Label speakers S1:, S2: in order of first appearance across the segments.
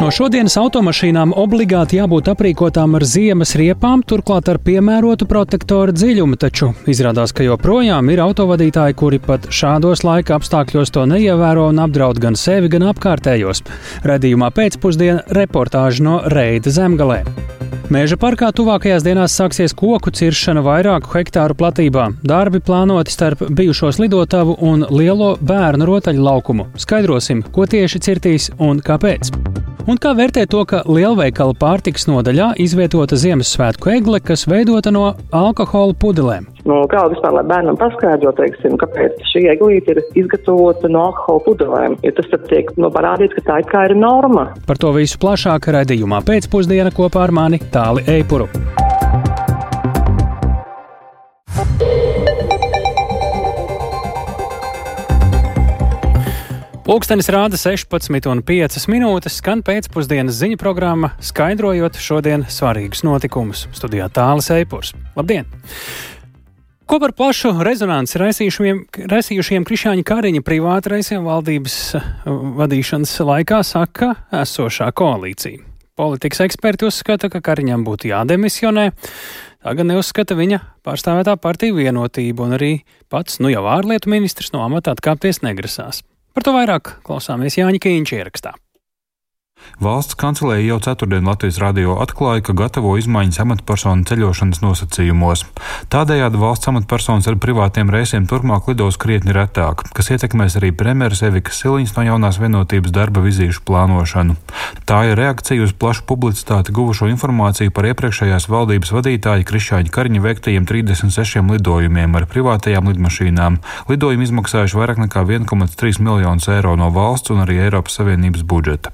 S1: No šodienas automašīnām obligāti jābūt aprīkotām ar ziemas riepām, turklāt ar piemērotu protektoru dziļumu, taču izrādās, ka joprojām ir autovadītāji, kuri pat šādos laika apstākļos to neievēro un apdraud gan sevi, gan apkārtējos. Radījumā pēcpusdienā reportāža no Reida zemgalē. Mēža parkā tuvākajās dienās sāksies koku ciršana vairāku hektāru platībā. Darbi plānoti starp bijušo slidotavu un lielo bērnu rotaļu laukumu. Skaidrosim, ko tieši cirtīs un kāpēc. Un kā vērtēt to, ka lielveikala pārtiks nodaļā izvietota Ziemassvētku egle, kas veidota no alkohola pudelēm?
S2: No kā vispār, lai bērnam paskaidro, teiksim, kāpēc šī eglīte ir izgatavota no alkohola pudelēm, jo tas tad tiek no parādīts, ka tā ir kā ir norma.
S1: Par to visu plašāk raidījumā pēcpusdiena kopā ar mani Tāli Eipuru. Pūkstens rāda 16,5 minūtes, skan pēcpusdienas ziņu programma, skaidrojot šodienas svarīgus notikumus. Studijā tālāk Eipurs. Labdien! Ko par plašu rezonanci raisījušiem, raisījušiem Krišāņa Kariņa privāta reisiem valdības uh, vadīšanas laikā saka esošā koalīcija. Politikas eksperti uzskata, ka Kariņam būtu jādemisionē. Tā gan neuzskata viņa pārstāvētā partija vienotību, un arī pats, nu jau ārlietu ministrs no amata atkāpties negrasās. Par to vairāk klausāmies Jāņa Kīņša ierakstā.
S3: Valsts kancelēja jau ceturtdien Latvijas radio atklāja, ka gatavo izmaiņas amatpersonu ceļošanas nosacījumos. Tādējādi valsts amatpersonas ar privātiem reisiem turpmāk lidos krietni retāk, kas ietekmēs arī premjeras Evikas Siliņas no jaunās vienotības darba vizīšu plānošanu. Tā ir reakcija uz plašu publicitāti guvušo informāciju par iepriekšējās valdības vadītāja Krišāņa Kariņa veiktajiem 36 lidojumiem ar privātajām lidmašīnām. Lidojumi izmaksājuši vairāk nekā 1,3 miljonus eiro no valsts un arī Eiropas Savienības budžeta.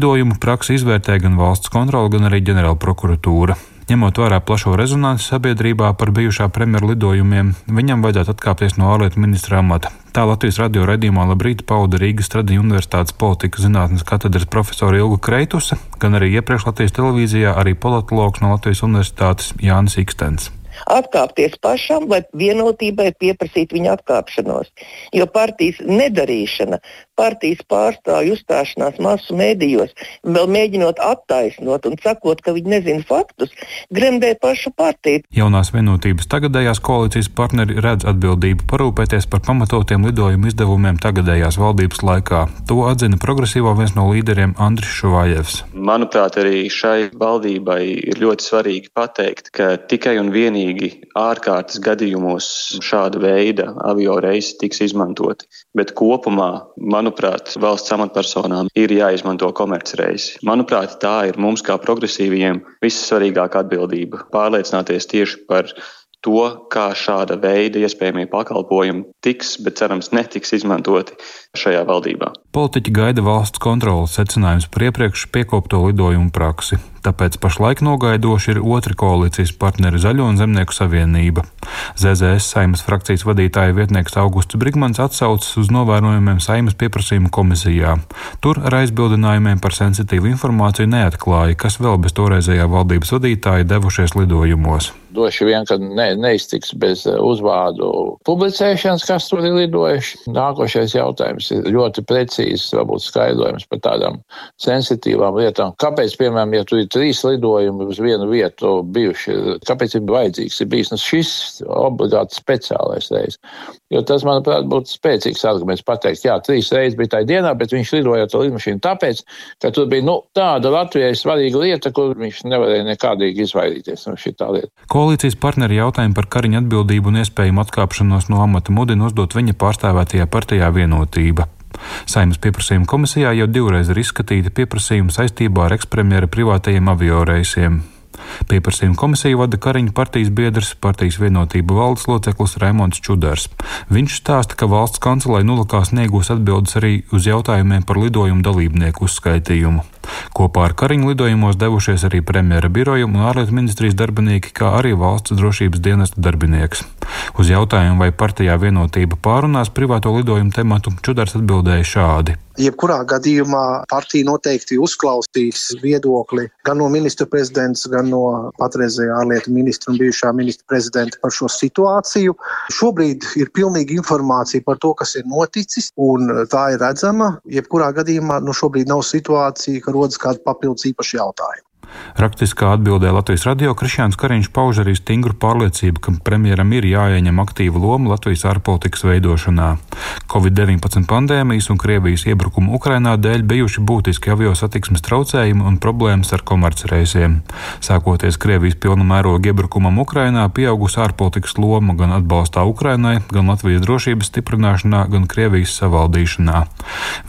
S3: Lidojumu praksi izvērtē gan valsts kontrole, gan arī ģenerāla prokuratūra. Ņemot vērā plašo rezonanci sabiedrībā par bijušā premjera lidojumiem, viņam vajadzētu atkāpties no ārlietu ministra amata. Tā Latvijas radio raidījumā labrīt pauda Rīgas Tradiņu Universitātes politikas zinātnes katedras profesora Ilga Kreitusa, gan arī iepriekš Latvijas televīzijā arī politologs no Latvijas Universitātes Jānis Ikstens
S4: atkāpties pašam vai vienotībai pieprasīt viņa atkāpšanos. Jo partijas nedarīšana, partijas pārstāvju uzstāšanās masu mēdījos, vēl mēģinot attaisnot un sakot, ka viņi nezina faktus, gremdē pašu partiju.
S3: Jaunās vienotības tagadējās koalīcijas partneri redz atbildību parūpēties par pamatotiem lidojumu izdevumiem tagadējās valdības laikā. To atzina progresīvā viens no līderiem Andris Šuvājevs.
S5: Manuprāt, arī šai valdībai ir ļoti svarīgi pateikt, ka tikai un vienīgi ārkārtas gadījumos šāda veida avio reisi tiks izmantoti. Bet kopumā, manuprāt, manuprāt, valsts amatpersonām ir jāizmanto komercreisi. Manuprāt, tā ir mums kā progresīviem vissvarīgākā atbildība - pārliecināties tieši par to, kā šāda veida iespējamie pakalpojumi tiks, bet cerams netiks izmantoti šajā valdībā.
S3: Politiķi gaida valsts kontrolas secinājums par iepriekš piekopto lidojumu praksi. Tāpēc pašlaik nogaidoši ir otri koalīcijas partneri Zaļo un Zemnieku savienība. ZZS saimas frakcijas vadītāja vietnieks Augusts Brigmans atsaucas uz novērojumiem saimas pieprasījuma komisijā. Tur ar aizbildinājumiem par sensitīvu informāciju neatklāja, kas vēl bez toreizējā valdības vadītāja devušies lidojumos.
S6: Droši vien, ka ne, neiztiks bez uzvārdu publicēšanas, kas tur ir lidojuši. Nākošais jautājums ir ļoti precīzs, varbūt skaidrojums par tādām sensitīvām lietām. Kāpēc, piemēram, ja tur ir trīs lidojumi uz vienu vietu bijuši, kāpēc ir vajadzīgs ir bijis nu, šis obligāti speciālais reizes? Jo tas, manuprāt, būtu spēcīgs arguments pateikt, jā, trīs reizes bija tajā dienā, bet viņš lidoja ar to lidmašīnu tāpēc, ka tur bija nu, tāda Latvijai svarīga lieta, kur viņš nevarēja nekādīgi izvairīties no šī tā lieta.
S3: Koalīcijas partneri jautājumu par Kariņa atbildību un iespējumu atkāpšanos no amata mudina uzdot viņa pārstāvētajā partijā vienotība. Saimnes pieprasījuma komisijā jau divreiz ir izskatīti pieprasījumi saistībā ar ekspremjera privātajiem avio reisiem. Pieprasījuma komisiju vada Kariņa partijas biedrs, partijas vienotība valdes loceklis Raimons Čudars. Viņš stāsta, ka valsts kancelē nulakās negūs atbildes arī uz jautājumiem par lidojumu dalībnieku uzskaitījumu. Kopā ar Kariņu lidojumos devušies arī premjera biroja un ārlietu ministrijas darbinieki, kā arī valsts drošības dienesta darbinieks. Uz jautājumu, vai partijā vienotība pārunās privāto lidojumu tematu, Čudars atbildēja šādi.
S7: Jebkurā gadījumā partija noteikti uzklausīs viedokli gan no ministra prezidents, gan no patreizējā ārlietu ministra un bijušā ministra prezidenta par šo situāciju. Šobrīd ir pilnīga informācija par to, kas ir noticis, un tā ir redzama. Jebkurā gadījumā nu, šobrīd nav situācija, ka rodas kādi papildus īpaši jautājumi.
S3: Rakstiskā atbildē Latvijas radio Krišjāns Kariņš pauž arī stingru pārliecību, ka premjeram ir jāieņem aktīva loma Latvijas ārpolitikas veidošanā. Covid-19 pandēmijas un Krievijas iebrukuma Ukrainā dēļ bijuši būtiski avio satiksmes traucējumi un problēmas ar komercreisiem. Sākoties Krievijas pilna mēroga iebrukumam Ukrainā, pieaugusi ārpolitikas loma gan atbalstā Ukrainai, gan Latvijas drošības stiprināšanā, gan Krievijas savaldīšanā.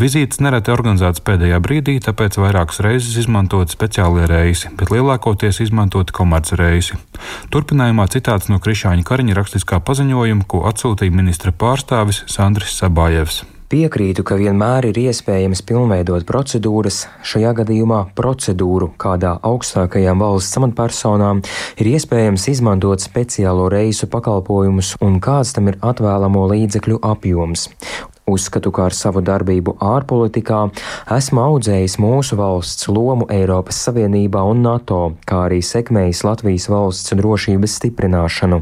S3: Vizītes nereti organizētas pēdējā brīdī, tāpēc vairākas reizes izmantot speciālie reisi reisi, bet lielākoties izmantoti komercreisi. Turpinājumā citāts no Krišāņa Kariņa rakstiskā paziņojuma, ko atsūtīja ministra pārstāvis Sandris Sabājevs.
S8: Piekrītu, ka vienmēr ir iespējams pilnveidot procedūras, šajā gadījumā procedūru, kādā augstākajām valsts amatpersonām ir iespējams izmantot speciālo reisu pakalpojumus un kāds tam ir atvēlamo līdzekļu apjoms. Uzskatu, ka ar savu darbību ārpolitikā esmu audzējis mūsu valsts lomu Eiropas Savienībā un NATO, kā arī sekmējis Latvijas valsts drošības stiprināšanu.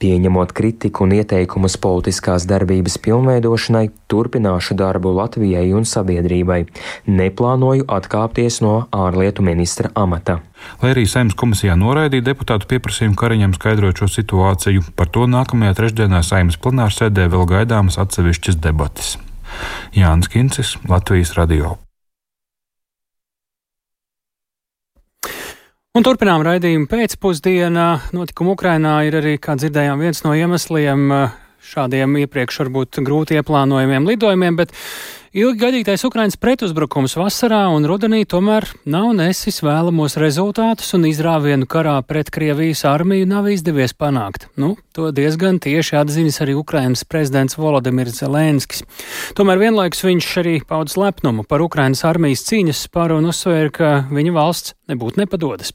S8: Pieņemot kritiku un ieteikumus politiskās darbības pilnveidošanai, turpināšu darbu Latvijai un sabiedrībai. Neplānoju atkāpties no ārlietu ministra amata.
S3: Lai arī Saimnes komisijā noraidīja deputātu pieprasījumu Kariņam skaidrot šo situāciju, par to nākamajā trešdienā Saimnes plenārsēdē vēl gaidāmas atsevišķas debatas. Jānis Kincis, Latvijas Radio.
S1: Un turpinām raidījumu pēcpusdienā. Notikuma Ukrainā ir arī, kā dzirdējām, viens no iemesliem eh, šādiem iepriekš varbūt grūti ieplānojumiem lidojumiem, bet Ilgi gaidītais Ukrainas pretuzbrukums vasarā un rudenī tomēr nav nesis vēlamos rezultātus un izrāvienu karā pret Krievijas armiju nav izdevies panākt. Nu, to diezgan tieši atzinis arī Ukrainas prezidents Volodimirs Zelenskis. Tomēr vienlaikus viņš arī paudz lepnumu par Ukrainas armijas cīņas spāru un uzsvēra, ka viņa valsts nebūtu nepadodas.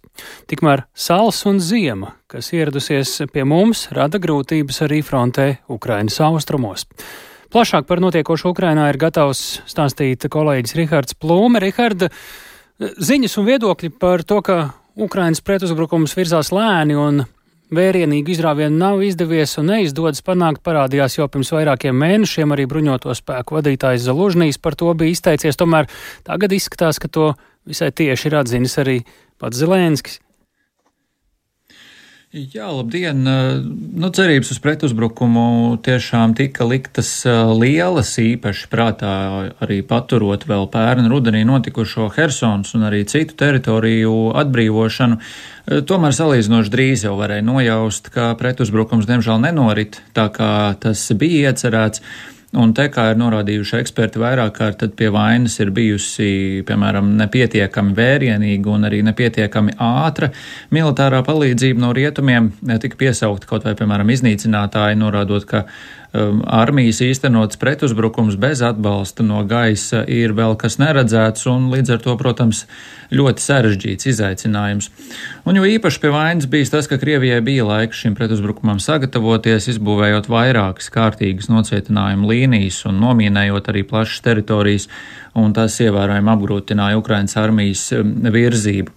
S1: Tikmēr sals un ziema, kas ieradusies pie mums, rada grūtības arī frontē Ukrainas austrumos. Plašāk par notiekošo Ukrainā ir gatavs stāstīt kolēģis Rihards Plūme. Riharda, ziņas un viedokļi par to, ka Ukrainas pretuzbrukums virzās lēni un vērienīgu izrāvienu nav izdevies un neizdodas panākt, parādījās jau pirms vairākiem mēnešiem. Arī bruņoto spēku vadītājs Zalužnīs par to bija izteicies. Tomēr tagad izskatās, ka to visai tieši ir atzinis arī pats Zelenskis.
S9: Jā, labdien! Nu, cerības uz pretuzbrukumu tiešām tika liktas lielas, īpaši prātā arī paturot vēl pērn rudenī notikušo Hersons un arī citu teritoriju atbrīvošanu. Tomēr salīdzinoši drīz jau varēja nojaust, ka pretuzbrukums diemžēl nenorit tā, kā tas bija iecerēts. Un te, kā ir norādījuši eksperti vairāk kārt, tad pie vainas ir bijusi, piemēram, nepietiekami vērienīga un arī nepietiekami ātra militārā palīdzība no rietumiem. Tika piesaukta kaut vai, piemēram, iznīcinātāji, norādot, ka armijas īstenots pretuzbrukums bez atbalsta no gaisa ir vēl kas neredzēts un līdz ar to, protams, ļoti sarežģīts izaicinājums. Un jo īpaši pie vainas bija tas, ka Krievijai bija laiks šim pretuzbrukumam sagatavoties, izbūvējot vairākas kārtīgas nocietinājumu līnijas un nomīnējot arī plašas teritorijas, un tas ievērojami apgrūtināja Ukrainas armijas um, virzību.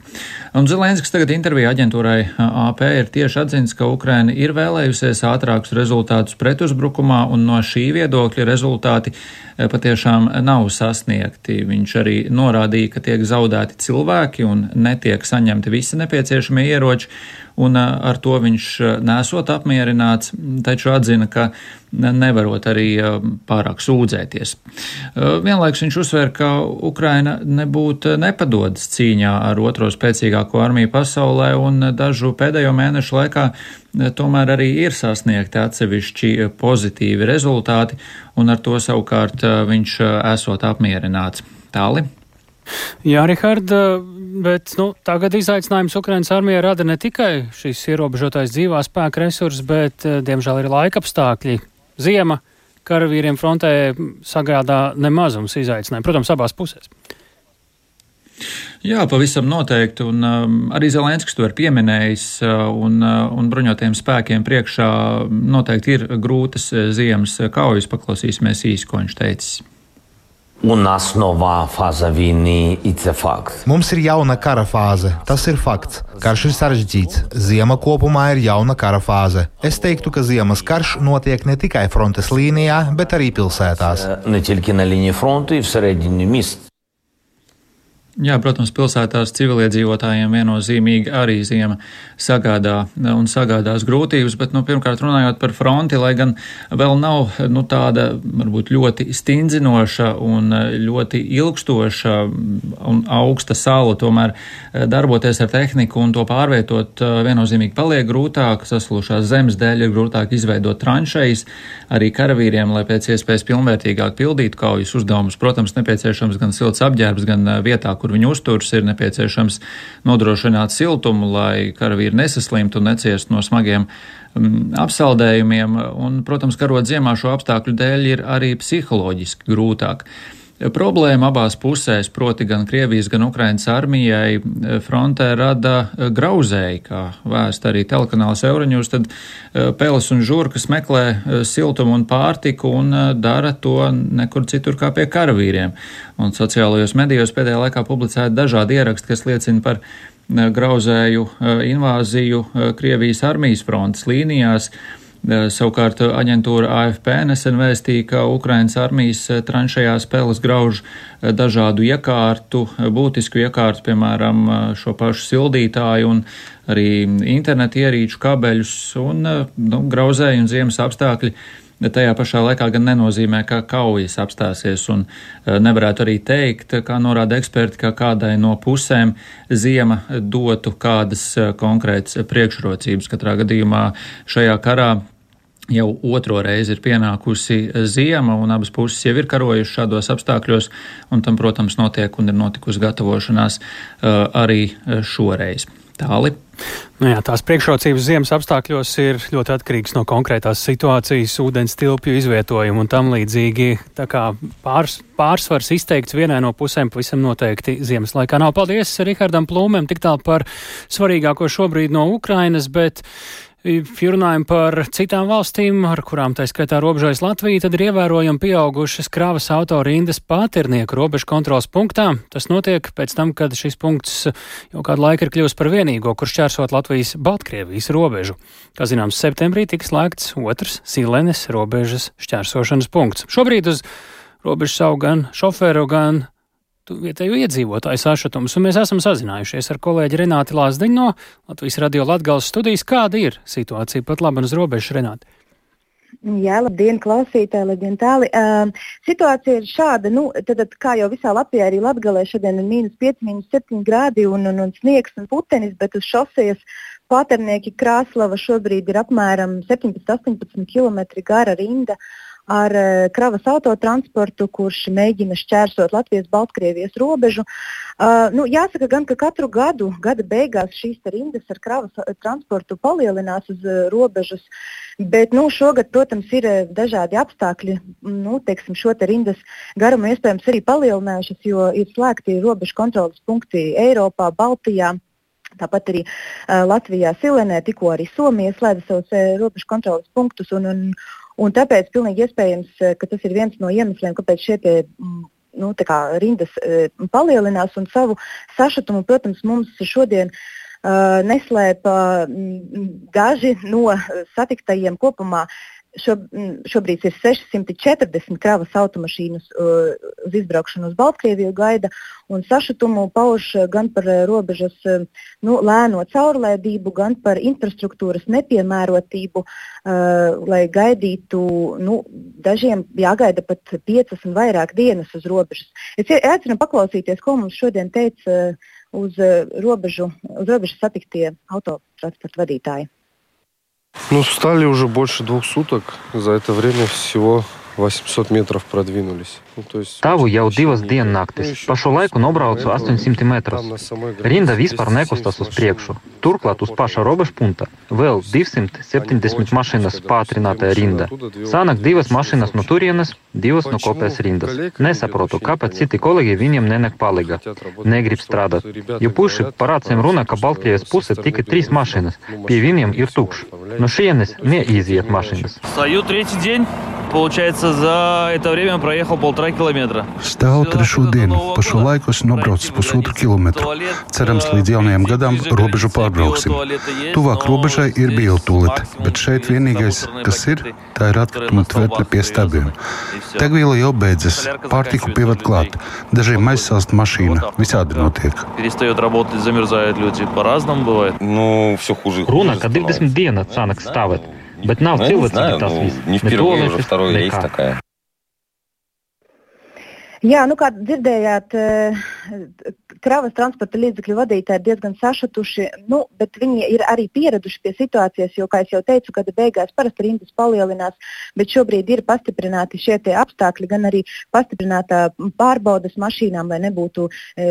S9: Un Zelenskis tagad intervijā aģentūrai AP ir tieši atzīts, ka Ukraina ir vēlējusies ātrākus rezultātus pretuzbrukumā, un no šī viedokļa rezultāti eh, patiešām nav sasniegti. Viņš arī norādīja, ka tiek zaudēti cilvēki un netiek saņemti visi nepieciešamie ieroči, un ar to viņš nesot apmierināts, taču atzina, ka nevarot arī pārāk sūdzēties. Vienlaiks viņš uzsver, ka Ukraina nebūtu nepadodas cīņā ar otro spēcīgāko armiju pasaulē, un dažu pēdējo mēnešu laikā tomēr arī ir sasniegti atsevišķi pozitīvi rezultāti, un ar to savukārt viņš esot apmierināts. Tāli.
S1: Jā, Riharda, bet nu, tagad izaicinājums Ukrainas armijai rada ne tikai šis ierobežotais dzīvā spēka resurs, bet, eh, diemžēl, arī laika apstākļi. Ziema karavīriem frontē sagādā nemazums izaicinājumu, protams, abās pusēs.
S9: Jā, pavisam noteikti. Un, um, arī Zelenskis to ir pieminējis. Uh, un, uh, un bruņotajiem spēkiem priekšā noteikti ir grūtas uh, ziemas kaujas. Paklausīsimies īsi, ko viņš teicis.
S10: Un asnovā fāza vīnī ir fakts.
S11: Mums ir jauna kara fāze. Tas ir fakts. Karš ir sarežģīts. Ziema kopumā ir jauna kara fāze. Es teiktu, ka ziemas karš notiek ne tikai frontes līnijā, bet arī pilsētās.
S10: Ne tikai na līnija fronte, ir serediņu mists.
S9: Jā, protams, pilsētās civiliedzīvotājiem viennozīmīgi arī ziema sagādā un sagādās grūtības, bet, nu, pirmkārt, runājot par fronti, lai gan vēl nav, nu, tāda, varbūt ļoti stindzinoša un ļoti ilgstoša un augsta sala, tomēr eh, darboties ar tehniku un to pārvietot viennozīmīgi paliek grūtāk, saslušās zemes dēļ ir grūtāk izveidot tranšejas, arī karavīriem, lai pēc iespējas pilnvērtīgāk pildītu kaujas uzdevumus. Protams, nepieciešams gan silts apģērbs, gan vietā, kur kur viņi uzturas, ir nepieciešams nodrošināt siltumu, lai karavīri nesaslimtu un neciestu no smagiem um, apsaldējumiem. Un, protams, karot ziemā šo apstākļu dēļ ir arī psiholoģiski grūtāk. Problēma abās pusēs, proti gan Krievijas, gan Ukrainas armijai frontē rada eh, grauzēji, kā vēst arī telekanāls Euroņūs, tad eh, peles un žurkas meklē eh, siltumu un pārtiku un dara to nekur citur kā pie karavīriem. Un sociālajos medijos pēdējā laikā publicēti dažādi ieraksti, kas liecina par grauzēju invāziju Krievijas armijas frontes līnijās. Savukārt aģentūra AFP nesen vēstīja, ka Ukrainas armijas tranšajās peles grauž dažādu iekārtu, būtisku iekārtu, piemēram, šo pašu sildītāju un arī internetu ierīču kabeļus un nu, grauzēju un ziemas apstākļi bet tajā pašā laikā gan nenozīmē, ka kaujas apstāsies, un e, nevarētu arī teikt, kā norāda eksperti, ka kādai no pusēm ziema dotu kādas e, konkrētas priekšrocības. Katrā gadījumā šajā karā jau otro reizi ir pienākusi ziema, un abas puses jau ir karojušas šādos apstākļos, un tam, protams, notiek un ir notikusi gatavošanās uh, arī šoreiz. Tāli.
S1: Nu jā, tās priekšrocības ziemas apstākļos ir ļoti atkarīgas no konkrētās situācijas, ūdens tilpju izvietojuma un tam līdzīgi. Tā kā pārs, pārsvars izteikts vienai no pusēm pavisam noteikti ziemas laikā nav. Paldies Rihardam Plūmēm tik tālu par svarīgāko šobrīd no Ukrainas, bet Ja runājam par citām valstīm, ar kurām tā skaitā robežojas Latvija, tad ir ievērojami pieaugušas kravas auto rindas pāternieku robežu kontrols punktā. Tas notiek pēc tam, kad šis punkts jau kādu laiku ir kļuvis par vienīgo, kurš čērsot Latvijas-Baltkrievijas robežu. Kā zināms, septembrī tika slēgts otrs Silenes robežas šķērsošanas punkts. Šobrīd uz robežas savu gan šoferu, gan vietējo iedzīvotāju sašutums, un mēs esam sazinājušies ar kolēģi Renāti Lāsdiņu no Latvijas radio Latgales studijas. Kāda ir situācija pat labi uz robežas, Renāti?
S12: Jā, labdien, klausītāji, labdien, tāli. Uh, situācija ir šāda, nu, tad, kā jau visā Latvijā, arī Latvijā šodien ir mīnus 5, mīnus 7 grādi un, un, un sniegs un putenis, bet uz šosejas Paternieki Krāslava šobrīd ir apmēram 17-18 km gara rinda. Uh, ar uh, kravas autotransportu, kurš mēģina šķērsot Latvijas-Baltkrievijas robežu. Uh, nu, jāsaka, gan, ka katru gadu, gada beigās šīs rindas ar kravas eh, transportu palielinās uz uh, robežas, bet nu, šogad, protams, ir uh, dažādi apstākļi. Nu, teiksim, šo te rindas garumu iespējams arī palielinājušas, jo ir slēgti robežu kontrolas punkti Eiropā, Baltijā. Tāpat arī uh, Latvijā, Silenē, tikko arī Somija slēdza savus uh, robežu kontrolas punktus. Un, un, Un tāpēc pilnīgi iespējams, eh, ka tas ir viens no iemesliem, kāpēc šie tie, mm, nu, kā rindas e, palielinās. Un savu sašutumu, protams, mums šodien uh, neslēpa mm, daži no satiktajiem kopumā. Mm, šobrīd ir 640 kravas automašīnas uz izbraukšanu uz Baltkrieviju gaida, un sašutumu pauž gan par uh, robežas uh, nu, lēno caurlēdību, gan par infrastruktūras nepiemērotību, uh, lai gaidītu, nu, dažiem jāgaida pat piecas un vairāk dienas uz robežas. Es aicinu paklausīties, ko mums šodien teica uz, robežu, uz robežas satiktie autotransporta vadītāji.
S13: Ну, стали уже больше двух суток. За это время всего
S14: 800 метров продвинулись.
S15: Stāvu jau divas diennaktis. Pa šo laiku nobraucu 800 metrus. Rinda vispār nekustas uz priekšu. Turklāt uz paša robežu punta vēl 270 mašīnas pātrinātā rinda. Sanāk divas mašīnas no turienes, divas no kopējas rindas. Nesaprotu, kāpēc citi kolēģi viņiem nenek palīga. Negrib strādāt. Jo puši par acīm runā, ka Baltkrievijas puse tikai trīs mašīnas. Pie viņiem ir tukšs. No šienes neiziet mašīnas.
S16: Стою третий день. Получается, за это время проехал полтора километра.
S17: Stāvu trešo dienu. Pa šo laiku esmu nobraucis pusotru kilometru. Cerams, līdz jaunajam gadam robežu pārbrauksim. Tuvāk robežai ir biotūlete, bet šeit vienīgais, kas ir, tā ir atkrituma tvertne pie stabiem. Degviela jau beidzas, pārtiku pievad klāt. Dažiem aizsāst mašīna. Visādi notiek.
S16: Перестает работать, замерзают люди. По-разному бывает.
S14: Ну, все хуже.
S15: Runa, ka 20 dienas sanāk stāvēt. Бэтнав
S14: ну, не знаю, ну, не vпервые уже vторой reis
S15: tā
S14: kā.
S12: Jā, nu kā dzirdējāt, kravas transporta līdzekļu vadītāji ir diezgan sašutuši, nu, bet viņi ir arī pieraduši pie situācijas, jo, kā jau teicu, gada beigās parasti rindas palielinās, bet šobrīd ir pastiprināti šie apstākļi, gan arī pastiprinātā pārbaudas mašīnām, lai nebūtu e,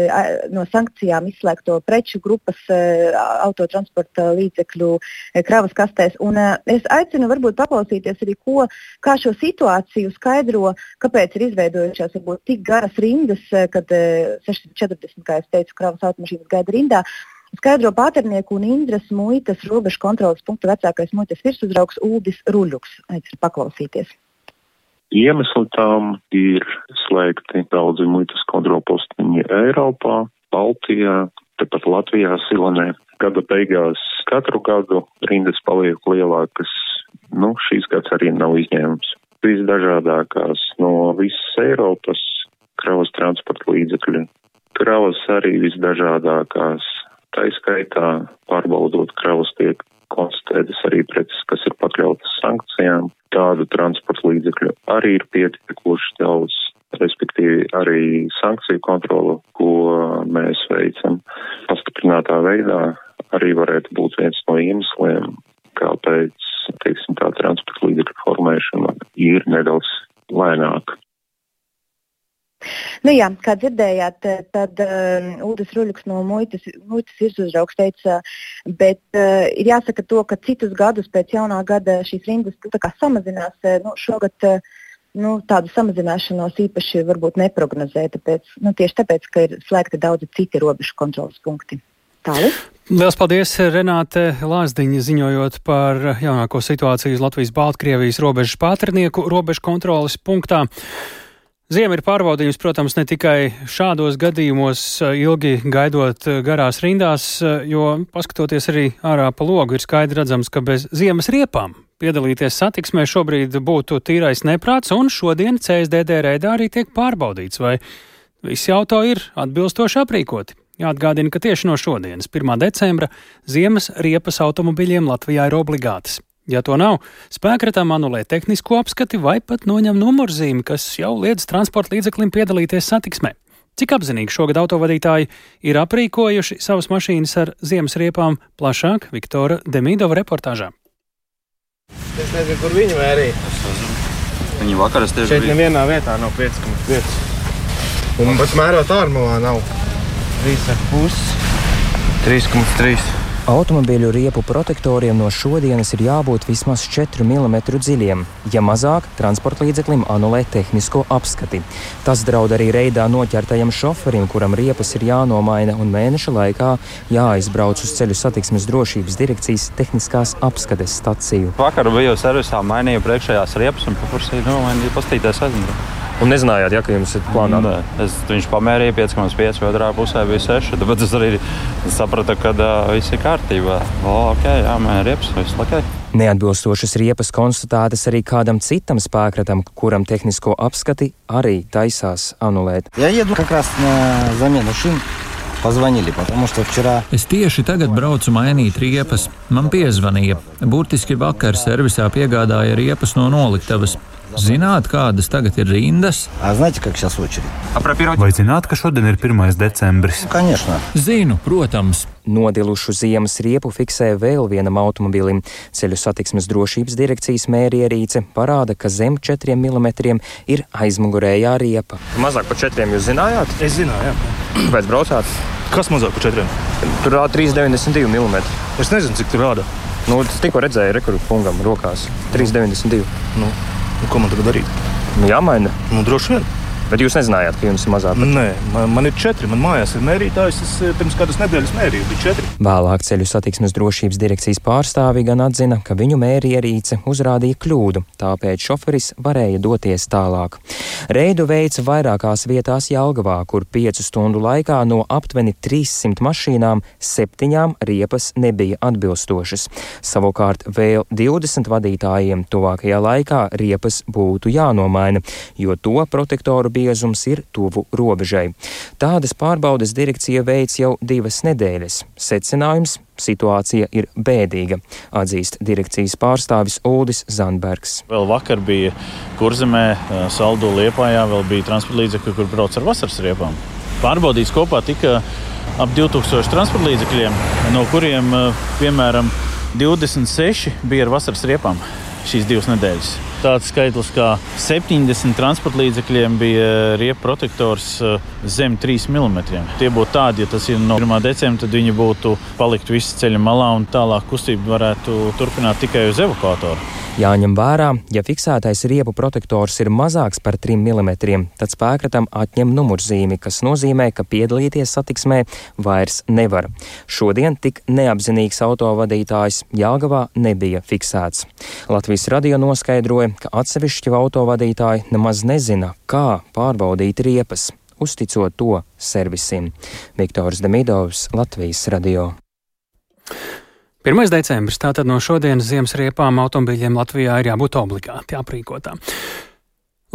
S12: no sankcijām izslēgto preču grupas e, autotransporta līdzekļu e, kravas kastēs. Un, e, es aicinu varbūt paklausīties arī, ko, kā šo situāciju skaidro, kāpēc ir izveidojušās varbūt tik garas rindas, eh, kad eh, 640, kā jau teicu, kravas automašīnas gaida rindā. Skaidro pāternieku un Indras muitas robežu kontrolas punktu vecākais muitas virsuzraugs Uldis Ruļuks. Aicinu paklausīties.
S18: Iemesli tam ir slēgti daudzi muitas kontrolpostiņi Eiropā, Baltijā, tepat Latvijā, Silonē. Gada beigās katru gadu rindas paliek lielākas. Nu, šīs gads arī nav izņēmums. Visdažādākās no visas Eiropas kravas transporta līdzekļu. Kravas arī visdažādākās. Tā izskaitā pārbaudot kravas tiek konstatētas arī preces, kas ir pakļautas sankcijām. Tādu transporta līdzekļu arī ir pietiekuši daudz, respektīvi arī sankciju kontrolu, ko mēs veicam pastiprinātā veidā, arī varētu būt viens no iemesliem, kāpēc, teiksim, tā transporta līdzekļu formēšana ir nedaudz lēnāka.
S12: Nu, jā, kā dzirdējāt, eh, tad uh, Uldis Ruļuks no muitas, muitas virsuzraugs teica, bet uh, ir jāsaka to, ka citus gadus pēc jaunā gada šīs rindas nu, samazinās. Nu, šogad uh, nu, tādu samazināšanos īpaši varbūt neprognozē, tāpēc, nu, tieši tāpēc, ka ir slēgti daudzi citi robežu kontrolas punkti. Tālāk.
S1: Lielas paldies, Renāte Lāsdiņa, ziņojot par jaunāko situāciju uz Latvijas-Baltkrievijas robežas pātrnieku robežu kontrolas punktā. Ziema ir pārbaudījusi, protams, ne tikai šādos gadījumos, ilgi gaidot garās rindās, jo paskatoties arī ārā pa logu, ir skaidri redzams, ka bez ziemas riepām piedalīties satiksmē šobrīd būtu tīrais neprāts, un šodien CSDD reidā arī tiek pārbaudīts, vai visi auto ir atbilstoši aprīkoti. Jāatgādina, ka tieši no šodienas, 1. decembra, ziemas riepas automobiļiem Latvijā ir obligātas. Ja to nav, spēkratām anulē tehnisko apskati vai pat noņem numurzīmi, kas jau liedz transporta līdzeklim piedalīties satiksmē. Cik apzinīgi šogad autovadītāji ir aprīkojuši savas mašīnas ar ziemas riepām, plašāk Viktora Demidova reportāžā.
S19: Es nezinu, kur viņi vērīja.
S10: Viņi vakaras tieši
S19: Šeit nevienā vietā nav 5,5. Un pat mērot ārmulā nav 3,5. 3,3.
S8: Automobīļu riepu protektoriem no šodienas ir jābūt vismaz 4 mm dziļiem. Ja mazāk, transporta līdzeklim anulē tehnisko apskati. Tas draud arī reidā noķertajam šoferim, kuram riepas ir jānomaina un mēneša laikā jāaizbrauc uz ceļu satiksmes drošības direkcijas tehniskās apskates staciju.
S10: Vakar biju servisā, mainīju priekšējās riepas un paprasīju, mainīju pastīties aizmugurē.
S8: Un nezinājāt, ja jums ir plānā?
S10: Nē, es, viņš pamērīja 5,5, otrā pusē bija 6. Tāpēc es arī sapratu, ka uh, viss ir kārtībā. O, ok, jā, man ir riepas, viss ok.
S8: Neatbilstošas riepas konstatētas arī kādam citam spēkratam, kuram tehnisko apskati arī taisās anulēt.
S20: Я еду как раз на замену шин. Позвонили, потому что вчера
S9: Es tieši tagad braucu mainīt riepas. Man piezvanīja. Burtiski vakar servisā piegādāja riepas no noliktavas. Zināt, kādas tagad ir rindas?
S3: Vai zināt, ka šodien ir 1. decembris?
S9: Zinu, protams.
S8: Nodilušu ziemas riepu fiksē vēl vienam automobilim. Ceļu satiksmes drošības direkcijas mērierīce parāda, ka zem 4 mm ir aizmugurējā riepa.
S21: Mazāk par 4 jūs zinājāt?
S19: Es zināju, jā.
S21: Kāpēc braucāt?
S19: Kas mazāk par 4?
S21: Tur rāda 3,92 mm.
S19: Es nezinu, cik tur rāda.
S21: Nu, tikko redzēju, rekurbu kungam rokās 3,92.
S19: Nu nu, ko man tagad darīt?
S21: Nu, jāmaina.
S19: Nu, droši vien.
S21: Bet jūs nezinājāt, ka jums ir mazāk?
S19: Nē, man, man ir četri. Man mājās ir mērītājs. Es eh, pirms kādas nedēļas mērīju, bija četri.
S8: Vēlāk ceļu satiksmes drošības direkcijas pārstāvi gan atzina, ka viņu mērierīce uzrādīja kļūdu, tāpēc šoferis varēja doties tālāk. Reidu veids vairākās vietās Jelgavā, kur piecu stundu laikā no aptuveni 300 mašīnām septiņām riepas nebija atbilstošas. Savukārt vēl 20 vadītājiem tuvākajā laikā riepas būtu jānomaina, jo to protektoru biezums ir tuvu robežai. Tādas pārbaudes direkcija veic jau divas nedēļas. Secinājums - situācija ir bēdīga, atzīst direkcijas pārstāvis Uldis Zandbergs.
S22: Vēl vakar bija kurzemē, saldu liepājā, vēl bija transporta līdzekļi, kur brauc ar vasaras riepām. Pārbaudīts kopā tika ap 2000 transporta līdzekļiem, no kuriem, piemēram, 26 bija ar vasaras riepām šīs divas nedēļas. Tāds skaitlis kā 70 transporta līdzekļiem bija riepu protektors zem 3 mm. Tie būtu tādi, ja tas ir no 1. decembra, tad viņi būtu palikt visi ceļa malā un tālāk kustība varētu turpināt tikai uz evakuatoru.
S8: Jāņem vērā, ja fiksētais riepu protektors ir mazāks par 3 mm, tad spēkratam atņem numurzīmi, kas nozīmē, ka piedalīties satiksmē vairs nevar. Šodien tik neapzinīgs autovadītājs Jāgavā nebija fiksēts. Latvijas radio noskaidroja, ka atsevišķi autovadītāji nemaz nezina, kā pārbaudīt riepas, uzticot to servisim. Viktors Demidovs, Latvijas radio.
S1: 1. decembris, tātad no šodienas ziemas riepām automobīļiem Latvijā ir jābūt obligāti aprīkotām.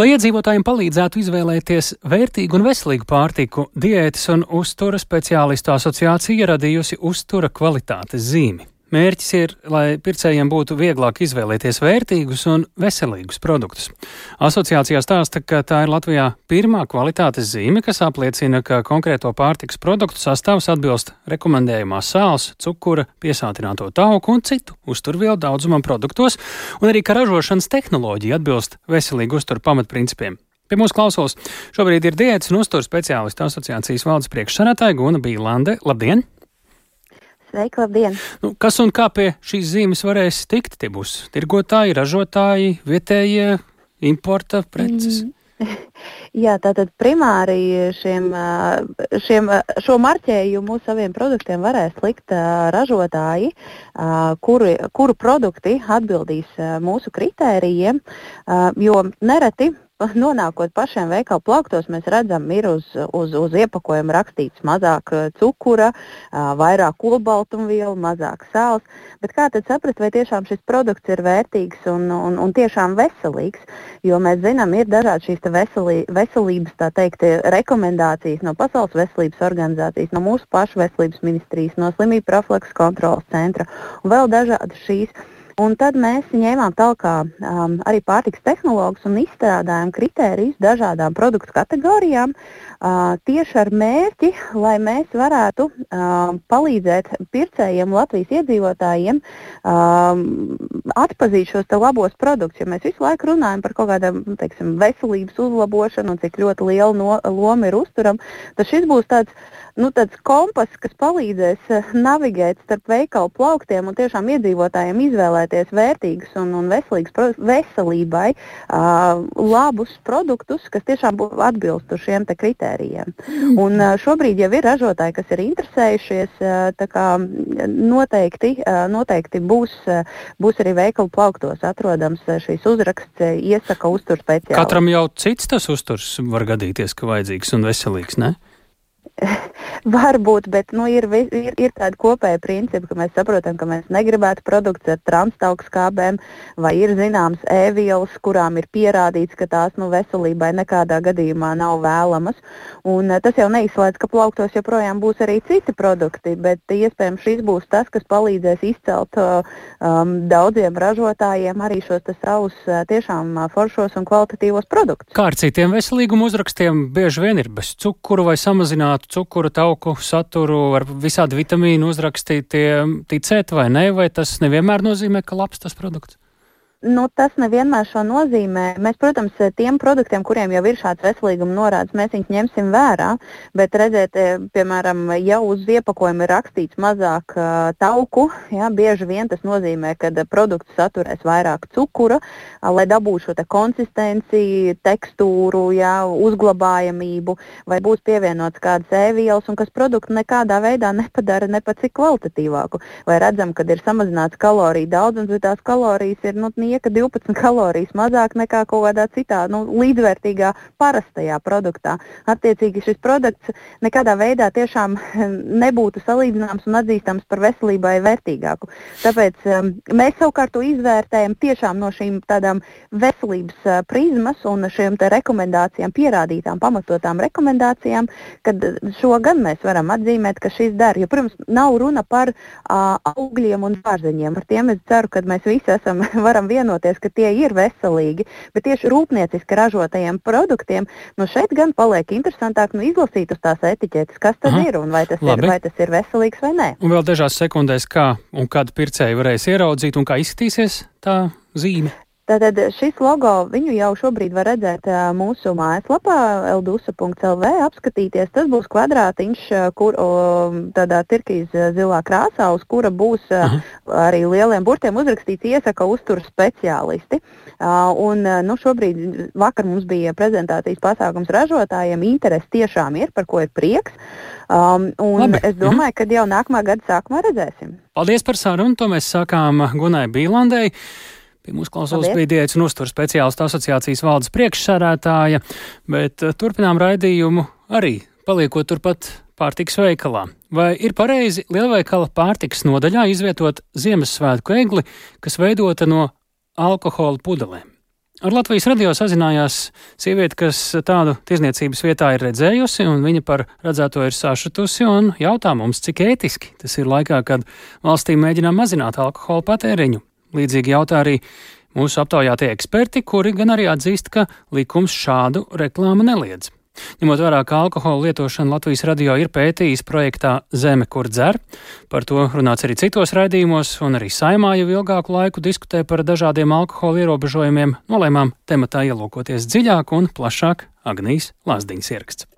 S1: Lai iedzīvotājiem palīdzētu izvēlēties vērtīgu un veselīgu pārtiku, diētas un uztura speciālistu asociācija radījusi uztura kvalitātes zīmi. Mērķis ir, lai pircējiem būtu vieglāk izvēlēties vērtīgus un veselīgus produktus. Asociācijā stāsta, ka tā ir Latvijā pirmā kvalitātes zīme, kas apliecina, ka konkrēto pārtiks produktu sastāvs atbilst rekomendējumā sāls, cukura, piesātināto tauku un citu uzturvielu daudzumam produktos, un arī, ka ražošanas tehnoloģija atbilst veselīgu uzturu pamatprincipiem. Pie mūsu klausos šobrīd ir diētas un uzturu speciālistu asociācijas valdes priekšsēdētāja Guna Bīlande. Labdien!
S23: Sveiki, labdien!
S1: Nu, kas un kā pie šīs zīmes varēs tikt? Tie būs tirgotāji, ražotāji, vietējie importa preces. Mm.
S23: Jā, tātad primāri šiem, šiem, šo marķējumu saviem produktiem varēs likt ražotāji, kuru, kuru produkti atbildīs mūsu kritērijiem, jo nereti nonākot pašiem veikalu plauktos, mēs redzam, ir uz, uz, uz iepakojuma rakstīts mazāk eh, cukura, vairāk olbaltumvielu, mazāk sāls. Bet kā tad saprast, vai tiešām šis produkts ir vērtīgs un, un, un tiešām veselīgs? Jo mēs zinām, ir dažādi šīs veselī, veselības teikt, rekomendācijas no Pasaules veselības organizācijas, no mūsu pašu veselības ministrijas, no slimību profilaks kontrolas centra un vēl dažādas šīs. Un tad mēs ņēmām tālāk um, arī pārtiks tehnologus un izstrādājām kritērijus dažādām produktu kategorijām, uh, tieši ar mērķi, lai mēs varētu uh, palīdzēt pircējiem, Latvijas iedzīvotājiem um, atpazīt šos labos produktus. Jo mēs visu laiku runājam par kaut kādām teiksim, veselības uzlabošanu un cik ļoti liela no, loma ir uzturam, tad šis būs tāds nu, tāds kompass, kas palīdzēs eh, navigēt starp veikalu plauktiem un tiešām iedzīvotājiem izvēlēties vērtīgus un, un veselīgus veselībai uh, labus produktus, kas tiešām atbilstu šiem kritērijiem. Mm. Un, uh, šobrīd jau ir ražotāji, kas ir interesējušies, uh, kā, noteikti, uh, noteikti būs, uh, būs arī veikalu plauktos atrodams šīs uzraksts, iesaka uztur speciāli.
S1: Katram jau cits tas uzturs var gadīties, ka vajadzīgs un veselīgs, ne?
S23: Varbūt, bet nu, ir, ir, ir tāda kopēja principa, ka mēs saprotam, ka mēs negribētu produktus ar transtauku skābēm, vai ir zināms ēvielas, kurām ir pierādīts, ka tās nu, veselībai nekādā gadījumā nav vēlamas. Un, uh, tas jau neizslēdz, ka plauktos joprojām būs arī citi produkti, bet iespējams šis būs tas, kas palīdzēs izcelt uh, um, daudziem ražotājiem arī šos savus uh, tiešām foršos un kvalitatīvos produktus.
S1: Kā ar citiem veselīguma uzrakstiem bieži vien ir bez cukuru vai samazinātu cukuru tauku saturu, ar visādi vitamīnu uzrakstītie ticēt vai nē, vai tas nevienmēr nozīmē, ka labs tas produkts?
S23: Nu, tas nevienmēr šo nozīmē. Mēs, protams, tiem produktiem, kuriem jau ir šāds veselīguma norādes, mēs viņus ņemsim vērā. Bet, redziet, e, piemēram, ja uz iepakojuma ir rakstīts mazāk uh, tauku, ja, bieži vien tas nozīmē, ka produkts saturēs vairāk cukura, uh, lai dabūtu šo te konsistenci, tekstūru, ja, uzglabājamību, vai būs pievienots kādas ēvielas, un kas produktu nekādā veidā nepadara ne pat cik kvalitatīvāku. Vai redzam, ka ir samazināts kaloriju daudzums, bet tās kalorijas ir nu, nieka 12 kalorijas mazāk nekā kaut kādā citā nu, līdzvērtīgā parastajā produktā. Attiecīgi šis produkts nekādā veidā tiešām nebūtu salīdzināms un atzīstams par veselībai vērtīgāku. Tāpēc um, mēs savukārt to izvērtējam tiešām no šīm tādām veselības uh, prizmas un šiem rekomendācijām, pierādītām, pamatotām rekomendācijām, kad šo gan mēs varam atzīmēt, ka šis der. Jo, protams, nav runa par uh, augļiem un dārzeņiem. Par tiem es ceru, ka mēs visi esam, varam vienoties vienoties, ka tie ir veselīgi, bet tieši rūpnieciski ražotajiem produktiem, nu šeit gan paliek interesantāk nu, izlasīt uz tās etiķetes, kas tas Aha. ir un vai tas, Labi. ir, vai tas ir veselīgs vai nē.
S1: Un vēl dažās sekundēs, kā un kad pircēji varēs ieraudzīt un kā izskatīsies tā zīme.
S23: Tātad šis logo viņu jau šobrīd var redzēt mūsu mājaslapā ldusa.lv, apskatīties. Tas būs kvadrātiņš, kur tādā tirkīs zilā krāsā, uz kura būs Aha. arī lieliem burtiem uzrakstīts iesaka uzturu speciālisti. Un, nu, šobrīd vakar mums bija prezentācijas pasākums ražotājiem. Interesi tiešām ir, par ko ir prieks. Um, es domāju, ka jau nākamā gada sākumā redzēsim.
S1: Paldies par sarunu. To mēs sākām Gunai Bīlandai. Pie mūsu klausos bija diētas un uzturs speciālistu asociācijas valdes priekšsādātāja, bet eh, turpinām raidījumu arī paliekot turpat pārtiks veikalā. Vai ir pareizi lielveikala pārtiks nodaļā izvietot Ziemassvētku egli, kas veidota no alkohola pudelēm? Ar Latvijas radio sazinājās sieviete, kas tādu tirzniecības vietā ir redzējusi, un viņa par redzēto ir sašutusi un jautā mums, cik ētiski tas ir laikā, kad valstī mēģinām mazināt alkohola patēriņu. Līdzīgi jautā arī mūsu aptaujātie eksperti, kuri gan arī atzīst, ka likums šādu reklāmu neliedz. Ņemot vērā, ka alkohola lietošana Latvijas radio ir pētījis projektā Zeme, kur dzer, par to runāts arī citos raidījumos, un arī saimā jau ilgāku laiku diskutē par dažādiem alkohola ierobežojumiem, nolēmām tematā ielūkoties dziļāk un plašāk Agnijas Lāsdiņas ieraksts.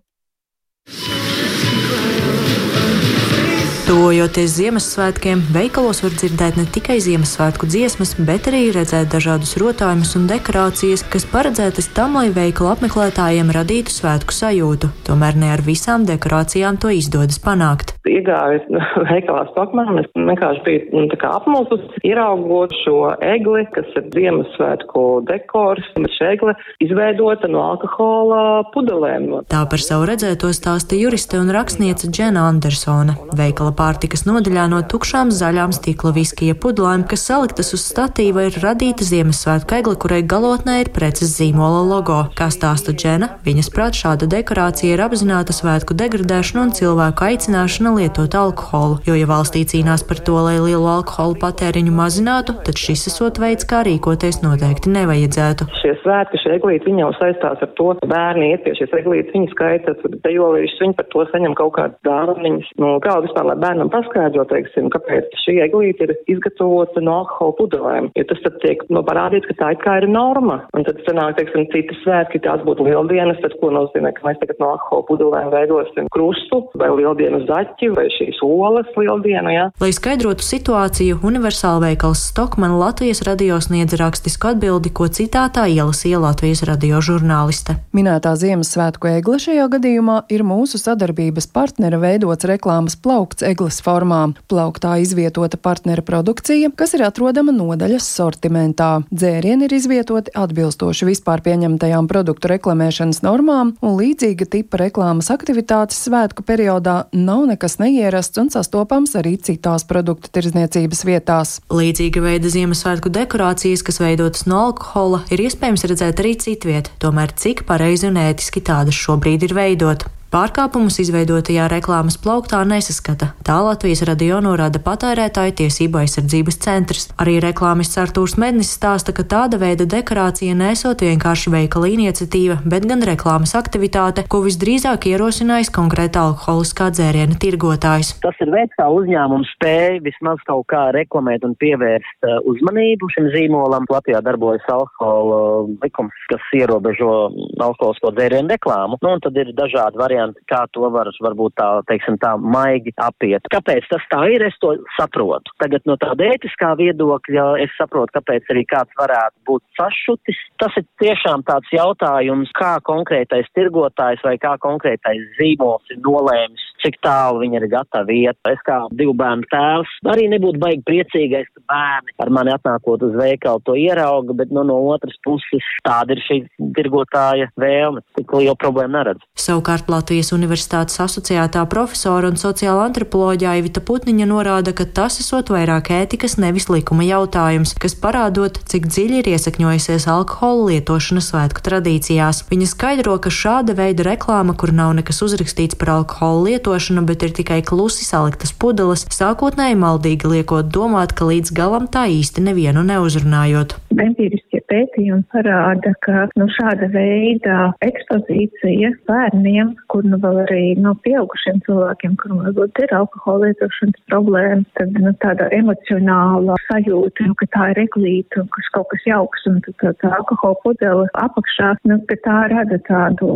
S24: Tuvojoties Ziemassvētkiem, veikalos var dzirdēt ne tikai Ziemassvētku dziesmas, bet arī redzēt dažādus rotājumus un dekorācijas, kas paredzētas tam, lai veikalu apmeklētājiem radītu svētku sajūtu. Tomēr ne ar visām dekorācijām to izdodas panākt.
S25: Iegājis veikalā Stokmanā, es vienkārši biju nu, apmulsus, ieraugot šo egli, kas ir Ziemassvētku dekors, bet šī egle izveidota no alkohola pudelēm.
S24: Tā par savu redzēto stāsta juriste un rakstniece Džena Andersona. Veikala pārtikas nodaļā no tukšām zaļām stikla viskija pudlēm, kas saliktas uz statīva, ir radīta Ziemassvētku egle, kurai galotnē ir preces zīmola logo. Kā stāsta Džena, viņas prāt šāda dekorācija ir apzināta svētku degradēšana un cilvēku aicināšana lietot alkoholu, jo, ja valstī cīnās par to, lai lielu alkoholu patēriņu mazinātu, tad šis esot veids, kā rīkoties noteikti nevajadzētu.
S25: Šie svētki, šie eglīti, viņi jau saistās ar to, ka bērni iet pie šīs eglītes, viņi skaita dejolīšus, viņi par to saņem kaut kādas dāvanas. Nu, kā vispār, lai bērnam paskaidro, teiksim, kāpēc šī eglīte ir izgatavota no alkohola pudelēm. Jo tas tad tiek no parādīts, ka tā it kā ir norma. Un tad sanāk, teiksim, citas svētki, tās būtu lieldienas, tad ko nozīmē, ka mēs tagad no alkohola pudelēm veidosim krustu vai lieldienu zaķi vai šīs olas lieldienu, jā. Ja?
S24: Lai skaidrotu situāciju, universāla veikals Stokmana Latvijas radio sniedz rakstisku atbildi, ko citātā ielasīja Latvijas radio žurnāliste.
S26: Minētā Ziemassvētku egle šajā gadījumā ir mūsu sadarbības partnera veidots reklāmas plaukts eglis formā. Plauktā izvietota partnera produkcija, kas ir atrodama nodaļas sortimentā. Dzērieni ir izvietoti atbilstoši vispār pieņemtajām produktu reklamēšanas normām, un līdzīga tipa reklāmas aktivitātes svētku periodā nav nekas neierasts un sastopams arī citās produktu tirzniecības vietās.
S24: Līdzīga veida Ziemassvētku dekorācijas, kas veidotas no alkohola, ir iespējams redzēt arī citviet, tomēr cik pareizi un ētiski tādas šobrīd ir veidot. Pārkāpumus izveidotajā reklāmas plauktā nesaskata. Tā Latvijas radio norāda patērētāju tiesību aizsardzības centrs. Arī reklāmists Artūrs Mednis stāsta, ka tāda veida dekorācija nesot vienkārši veikala iniciatīva, bet gan reklāmas aktivitāte, ko visdrīzāk ierosinājis konkrēta alkoholiskā dzēriena tirgotājs.
S27: Tas ir veids, kā uzņēmums spēja vismaz kaut kā reklamēt un pievērst uh, uzmanību šim zīmolam. Latvijā darbojas alkohola likums, kas ierobežo alkoholisko dzērienu reklāmu. Nu, un tad ir dažādi varianti varianti, kā to var varbūt tā, teiksim, tā maigi apiet. Kāpēc tas tā ir, es to saprotu. Tagad no tāda ētiskā viedokļa es saprotu, kāpēc arī kāds varētu būt sašutis. Tas ir tiešām tāds jautājums, kā konkrētais tirgotājs vai kā konkrētais zīmols ir nolēmis cik tālu viņi ir gatavi iet. Es kā divu bērnu tēvs arī nebūtu baigi priecīgais, ka bērni ar mani atnākot uz veikalu to ierauga, bet nu, no otras puses tāda ir šī tirgotāja vēlme. Tik liela problēma neredz.
S24: Savukārt Latvijas Universitātes asociētā profesora un sociāla antropoloģija Ivita Putniņa norāda, ka tas esot vairāk ētikas, nevis likuma jautājums, kas parādot, cik dziļi ir iesakņojusies alkohola lietošana svētku tradīcijās. Viņa skaidro, ka šāda veida reklāma, kur nav nekas uzrakstīts par alkohola lietošanu, lietošanu, bet ir tikai klusi saliktas pudeles, sākotnēji maldīgi liekot domāt, ka līdz galam tā īsti nevienu neuzrunājot.
S28: Empiriskie pētījumi parāda, ka nu, šāda veida ekspozīcija bērniem, kur nu vēl arī no nu, pieaugušiem cilvēkiem, kuriem varbūt ir alkohola lietošanas problēmas, tad nu, tāda emocionāla sajūta, nu, ka tā ir eglīta un kas kaut kas jauks un tad tā, tā alkohola pudele apakšā, nu, ka tā rada tādu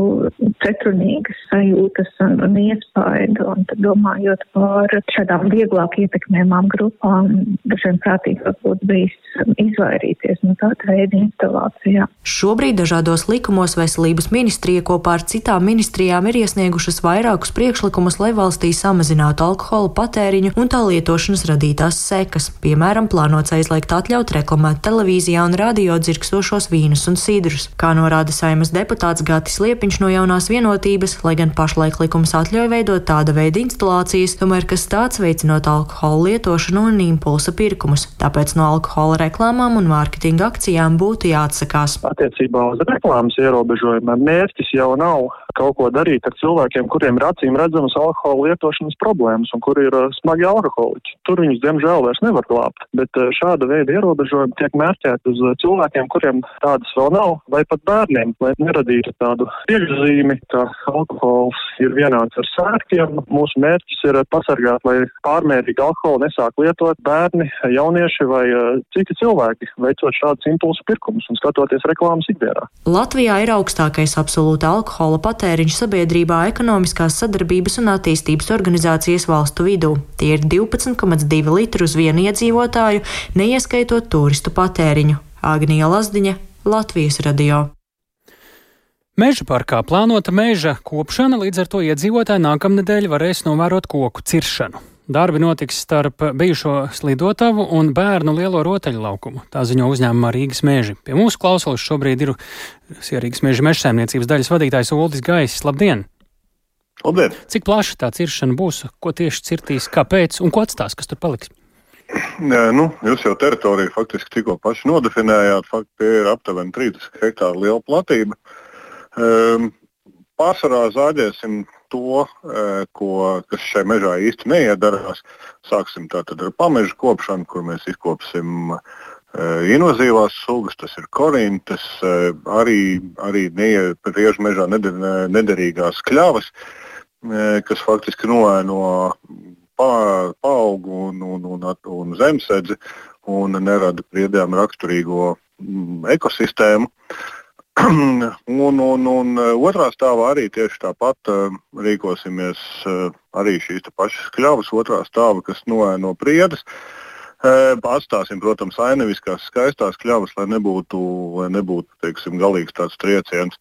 S28: pretrunīgas sajūtas un, un iespēju veidu, un tad domājot par šādām vieglāk ietekmēmām grupām, dažiem prātīgāk būtu bijis izvairīties no tāda veida instalācijām.
S24: Šobrīd dažādos likumos veselības ministrija kopā ar citām ministrijām ir iesniegušas vairākus priekšlikumus, lai valstī samazinātu alkohola patēriņu un tā lietošanas radītās sekas. Piemēram, plānots aizliegt atļaut reklamēt televīzijā un radio dzirkstošos vīnus un sidrus. Kā norāda saimas deputāts Gatis Liepiņš no jaunās vienotības, lai gan pašlaik likums atļauj veidot tāda veida instalācijas, tomēr kas tāds veicinot alkohola lietošanu un impulsa pirkumus. Tāpēc no alkohola reklāmām un mārketinga akcijām būtu jāatsakās.
S29: Attiecībā uz reklāmas ierobežojumiem mērķis jau nav kaut ko darīt ar cilvēkiem, kuriem ir acīm redzamas alkohola lietošanas problēmas un kuri ir uh, smagi alkoholiķi. Tur viņus, diemžēl, vairs nevar glābt. Bet uh, šāda veida ierobežojumi tiek mērķēti uz uh, cilvēkiem, kuriem tādas vēl nav, vai pat bērniem, lai neradītu tādu priekšzīmi, ka alkohols ir vienāds ar sērkiem Mūsu mērķis ir pasargāt, lai pārmērīgi alkoholu nesāk lietot bērni, jaunieši vai uh, citi cilvēki, veicot šādus impulsu pirkumus un skatoties reklāmas ikdienā.
S24: Latvijā ir augstākais absolūta alkohola patēriņš sabiedrībā ekonomiskās sadarbības un attīstības organizācijas valstu vidū. Tie ir 12,2 litri uz vienu iedzīvotāju, neieskaitot turistu patēriņu. Agnija Lazdiņa, Latvijas radio.
S1: Meža parkā plānota meža kopšana, līdz ar to iedzīvotāji nākamnedēļ varēs novērot koku ciršanu. Darbi notiks starp bijušo slidotavu un bērnu lielo rotaļu laukumu. Tā ziņo uzņēmumā Rīgas meži. Pie mūsu klausulas šobrīd ir Sierīgas meža mežsēmniecības daļas vadītājs Uldis Gaisis. Labdien!
S30: Labdien!
S1: Cik plaša tā ciršana būs, ko tieši cirtīs, kāpēc un ko atstās, kas tur paliks?
S30: Nē, nu, jūs jau teritoriju faktiski tikko paši nodefinējāt. Faktiski ir aptuveni 30 hektāru liela platība. Um, pārsvarā zāģēsim to, uh, ko, kas šai mežā īsti neiedarās. Sāksim tātad ar pamežu kopšanu, kur mēs izkopsim uh, invazīvās sugas, tas ir korintas, uh, arī, arī riežu mežā neder, nederīgās kļavas, kas faktiski noēno paaugu un, un, un, un zemesēdzi un nerada priedēm raksturīgo mm, ekosistēmu. Uh, un, un, un eh, otrā stāvā arī tieši tāpat uh, rīkosimies uh, arī šīs pašas kļavas, otrā stāva, kas noēno priedes. Atstāsim, protams, ainaviskās skaistās kļavas, lai nebūtu, lai nebūtu teiksim, galīgs tāds trieciens.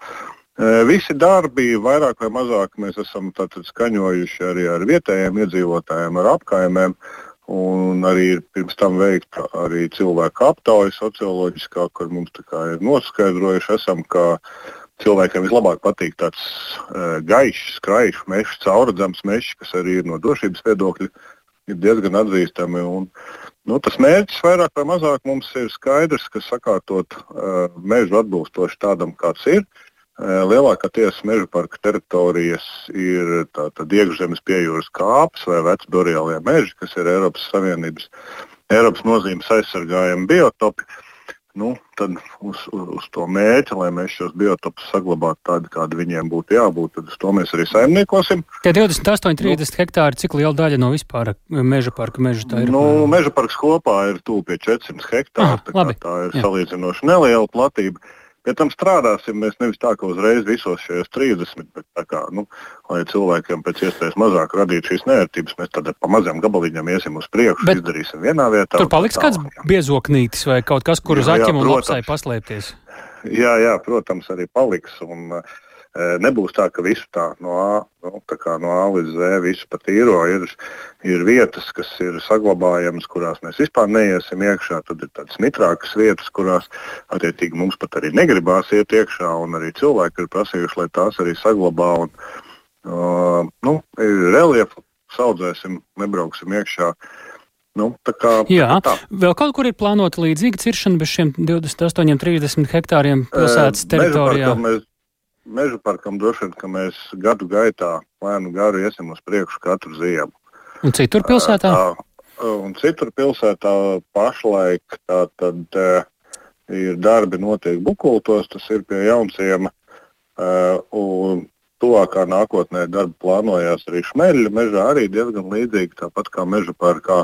S30: Visi darbi, vairāk vai mazāk, mēs esam skaņojuši arī ar vietējiem iedzīvotājiem, ar apkaimēm. Un arī ir pirms tam veikta arī cilvēku aptauja socioloģiskā, kur mums ir noskaidrojuši, esam, ka cilvēkiem vislabāk patīk tāds uh, gaišs, skraišs mežs, caurredzams mežs, kas arī ir no drošības viedokļa ir diezgan atzīstami. Un, nu, tas mērķis vairāk vai mazāk mums ir skaidrs, ka sakārtot uh, mežu atbilstoši tādam, kāds ir. Uh, Lielākā tiesa meža parka teritorijas ir iekšzemes piejūras kāpes vai vecboreālie meži, kas ir Eiropas Savienības Eiropas nozīmes aizsargājami biotopi. Nu, tad uz, uz, uz to mērķi, lai mēs šos biotopus saglabātu tādi, kādi viņiem būtu jābūt, tad uz to mēs arī saimniekosim.
S1: Tie 28, 30 nu, hektāri, cik liela daļa no vispār meža parka meža tā ir?
S30: Nu, meža parks kopā ir tuvu pie 400 hektāru. Ah, tā, tā ir Jā. salīdzinoši neliela platība. Pie tam strādāsim mēs nevis tā, ka uzreiz visos šajos 30, bet tā kā, nu, lai cilvēkiem pēc iespējas mazāk radītu šīs nērtības, mēs tad pa maziem gabaliņiem iesim uz priekšu, bet izdarīsim vienā vietā.
S1: Tur paliks kāds biezoknītis vai kaut kas, kur uz aķim un lapsai paslēpties?
S30: Jā, jā, protams, arī paliks. Un, uh, Nebūs tā, ka visu tā no A, nu, tā no A līdz Z visu pat īro. Ir, ir vietas, kas ir saglabājamas, kurās mēs vispār neiesim iekšā. Tad ir tādas mitrākas vietas, kurās attiecīgi mums pat arī negribās iet iekšā, un arī cilvēki ir prasījuši, lai tās arī saglabā. Un, uh, nu, reliefu saudzēsim, nebrauksim iekšā. Nu, kā,
S1: Jā, tā. vēl kaut kur ir plānota līdzīga ciršana bez šiem 28, 30 hektāriem pilsētas teritorijā.
S30: Mēs meža parkam droši vien, ka mēs gadu gaitā lēnu garu iesim uz priekšu katru ziemu.
S1: Un citur pilsētā?
S30: Tā, un citur pilsētā pašlaik tā tad ir darbi notiek bukultos, tas ir pie jaunciema. Un tuvākā nākotnē darbi plānojās arī Šmeļa mežā, arī diezgan līdzīgi, tāpat kā meža parkā.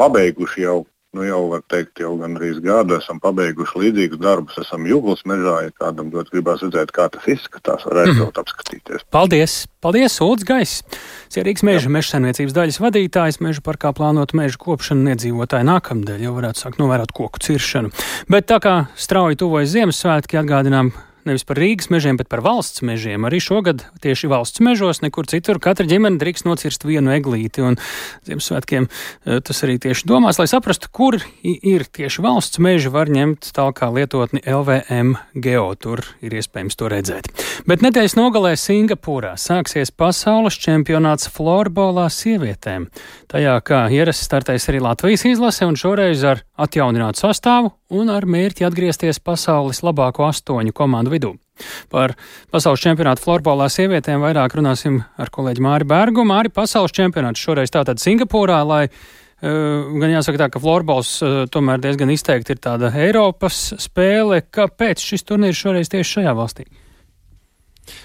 S30: Pabeiguši jau nu, jau var teikt, jau gan arī gadu esam pabeiguši līdzīgus darbus. Esam jūglas mežā, ja kādam ļoti gribās redzēt, kā tas izskatās, var aizbraukt mm. apskatīties.
S1: Paldies! Paldies, Ulds Gaiss! Sierīgs meža meža saimniecības daļas vadītājs, meža parkā plānot meža kopšanu iedzīvotāji nākamdēļ jau varētu sākt novērot koku ciršanu. Bet tā kā strauji tuvojas Ziemassvētki, atgādinām nevis par Rīgas mežiem, bet par valsts mežiem. Arī šogad tieši valsts mežos, nekur citur, katra ģimene drīkst nocirst vienu eglīti. Un Ziemassvētkiem eh, tas arī tieši domās, lai saprastu, kur ir tieši valsts meži, var ņemt tālāk lietotni LVM Geo. Tur ir iespējams to redzēt. Bet nedēļas nogalē Singapūrā sāksies pasaules čempionāts florbolā sievietēm. Tajā kā ierasts startēs arī Latvijas izlase un šoreiz ar atjauninātu sastāvu un ar mērķi atgriezties pasaules labāko astoņu komandu vidū. Par pasaules čempionātu florbolā sievietēm vairāk runāsim ar kolēģi Māri Bērgu. Māri pasaules čempionāts šoreiz tātad Singapūrā, lai uh, gan jāsaka tā, ka florbols uh, tomēr diezgan izteikti ir tāda Eiropas spēle. Kāpēc šis turnīrs šoreiz tieši šajā valstī?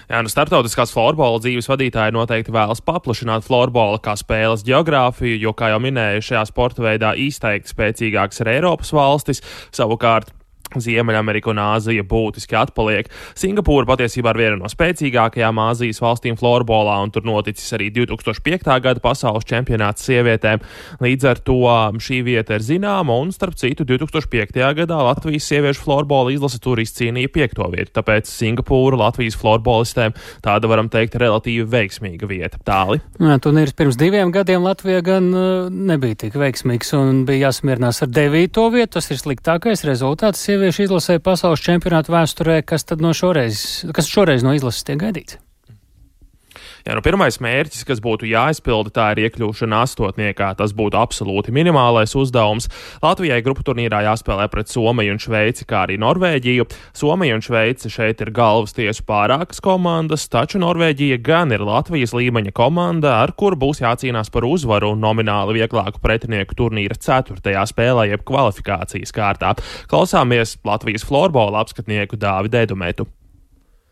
S31: Jā, nu starptautiskās florbola dzīves vadītāji noteikti vēlas paplašināt florbola kā spēles geogrāfiju, jo, kā jau minēju, šajā sporta veidā izteikti spēcīgākas ir Eiropas valstis. Savukārt Ziemeļamerika un Āzija būtiski atpaliek. Singapūra patiesībā ir viena no spēcīgākajām Āzijas valstīm florbolā, un tur noticis arī 2005. gada pasaules čempionāts sievietēm. Līdz ar to um, šī vieta ir zināma, un starp citu 2005. gadā Latvijas sieviešu florbola izlase tur izcīnīja piekto vietu, tāpēc Singapūra Latvijas florbolistēm tāda, varam teikt, relatīvi veiksmīga vieta. Tāli.
S1: Jā, turnīrs pirms diviem gadiem Latvijā gan uh, nebija tik veiksmīgs, un bija jāsamierinās ar devīto vietu. Tas ir sliktākais rezultāts sieviešu izlasē pasaules čempionāta vēsturē, kas tad no šoreiz, kas šoreiz no izlases tiek gaidīts?
S31: Jā, nu, pirmais mērķis, kas būtu jāizpilda, tā ir iekļūšana astotniekā. Tas būtu absolūti minimālais uzdevums. Latvijai grupu turnīrā jāspēlē pret Somiju un Šveici, kā arī Norvēģiju. Somija un Šveice šeit ir galvas tiesu pārākas komandas, taču Norvēģija gan ir Latvijas līmeņa komanda, ar kuru būs jācīnās par uzvaru un nomināli vieglāku pretinieku turnīra ceturtajā spēlē, jeb kvalifikācijas kārtā. Klausāmies Latvijas florbola apskatnieku Dāvidu Edumētu.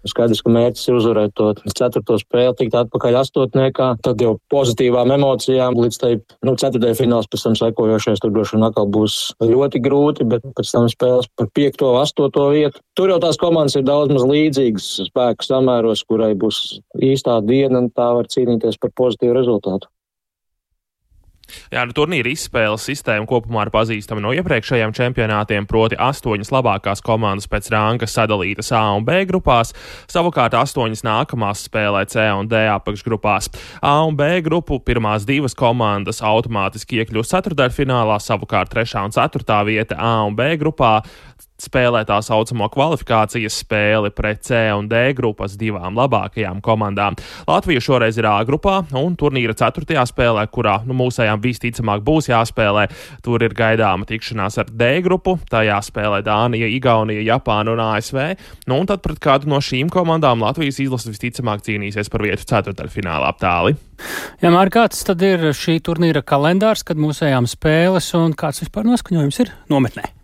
S32: Skaidrs, ka mērķis ir uzvarēt to ceturto spēli, tikt atpakaļ astotniekā, tad jau pozitīvām emocijām līdz tai nu, ceturtajai fināls, pēc tam sekojošais, tur droši vien atkal būs ļoti grūti, bet pēc tam spēles par piekto, astoto vietu. Tur jau tās komandas ir daudz maz līdzīgas spēku samēros, kurai būs īstā diena un tā var cīnīties par pozitīvu rezultātu.
S31: Jā, nu, turnīra izspēles sistēma kopumā ir pazīstama no iepriekšējiem čempionātiem, proti astoņas labākās komandas pēc ranga sadalītas A un B grupās, savukārt astoņas nākamās spēlē C un D apakšgrupās. A un B grupu pirmās divas komandas automātiski iekļūst ceturdaļfinālā, savukārt trešā un ceturtā vieta A un B grupā spēlē tā saucamo kvalifikācijas spēli pret C un D grupas divām labākajām komandām. Latvija šoreiz ir A grupā un turnīra ceturtajā spēlē, kurā nu, mūsējām visticamāk būs jāspēlē. Tur ir gaidāma tikšanās ar D grupu, tajā spēlē Dānija, Igaunija, Japāna un ASV. Nu, un tad pret kādu no šīm komandām Latvijas izlase visticamāk cīnīsies par vietu ceturdaļfinālā aptāli.
S1: Jā, Mārķis, kāds tad ir šī turnīra kalendārs, kad mūsējām spēles un kāds vispār noskaņojums ir nometnē?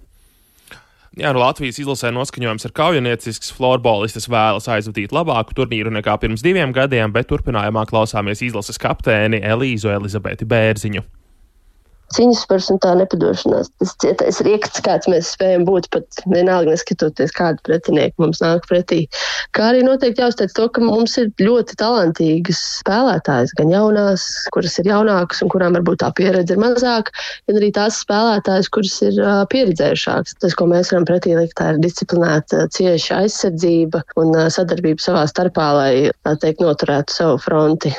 S31: Jā, nu Latvijas izlasē noskaņojums ir kaujiniecisks. Florbolistas vēlas aizvadīt labāku turnīru nekā pirms diviem gadiem, bet turpinājumā klausāmies izlases kapteini Elīzu Elizabeti Bērziņu
S33: cīņas spērs un tā nepadošanās. Tas cietais riekts, kāds mēs spējam būt, pat vienalga neskatoties, kādu pretinieku mums nāk pretī. Kā arī noteikti jāuzteic to, ka mums ir ļoti talantīgas spēlētājas, gan jaunās, kuras ir jaunākas un kurām varbūt tā pieredze ir mazāka, gan arī tās spēlētājas, kuras ir uh, pieredzējušākas. Tas, ko mēs varam pretī likt, tā ir disciplinēta, cieša aizsardzība un uh, sadarbība savā starpā, lai, tā teikt, noturētu savu fronti.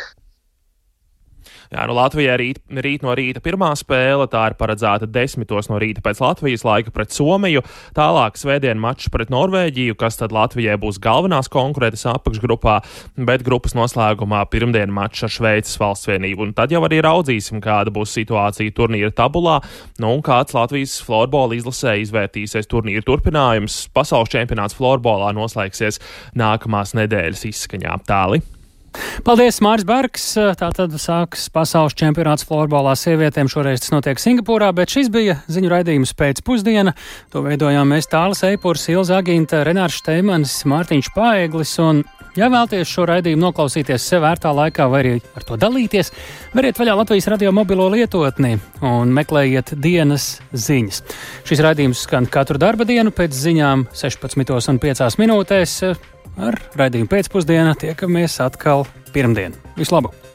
S31: Jā, nu Latvijai rīt, rīt no rīta pirmā spēle, tā ir paredzēta desmitos no rīta pēc Latvijas laika pret Somiju. Tālāk svētdien mačs pret Norvēģiju, kas tad Latvijai būs galvenās konkurētas apakšgrupā, bet grupas noslēgumā pirmdien mačs ar Šveices valsts vienību. Un tad jau arī raudzīsim, kāda būs situācija turnīra tabulā, nu un kāds Latvijas florbola izlasē izvērtīsies turnīra turpinājums. Pasaules čempionāts florbolā noslēgsies nākamās nedēļas izskaņā. Tāli.
S1: Paldies, Mārcis Bergs. Tātad sāks pasaules čempionāts florbolā sievietēm. Šoreiz tas notiek Singapūrā, bet šis bija ziņu raidījums pēcpusdiena. To veidojām mēs Tāles Eipurs, Ilza Aginta, Renārs Šteimanis, Mārtiņš Paeglis. Un, ja vēlties šo raidījumu noklausīties sev vērtā laikā vai arī ar to dalīties, veriet vaļā Latvijas radio mobilo lietotni un meklējiet dienas ziņas. Šis raidījums skan katru darba dienu pēc ziņām 16,5 minūtēs ar raidījumu pēcpusdienā tiekamies atkal pirmdien. Vislabāk!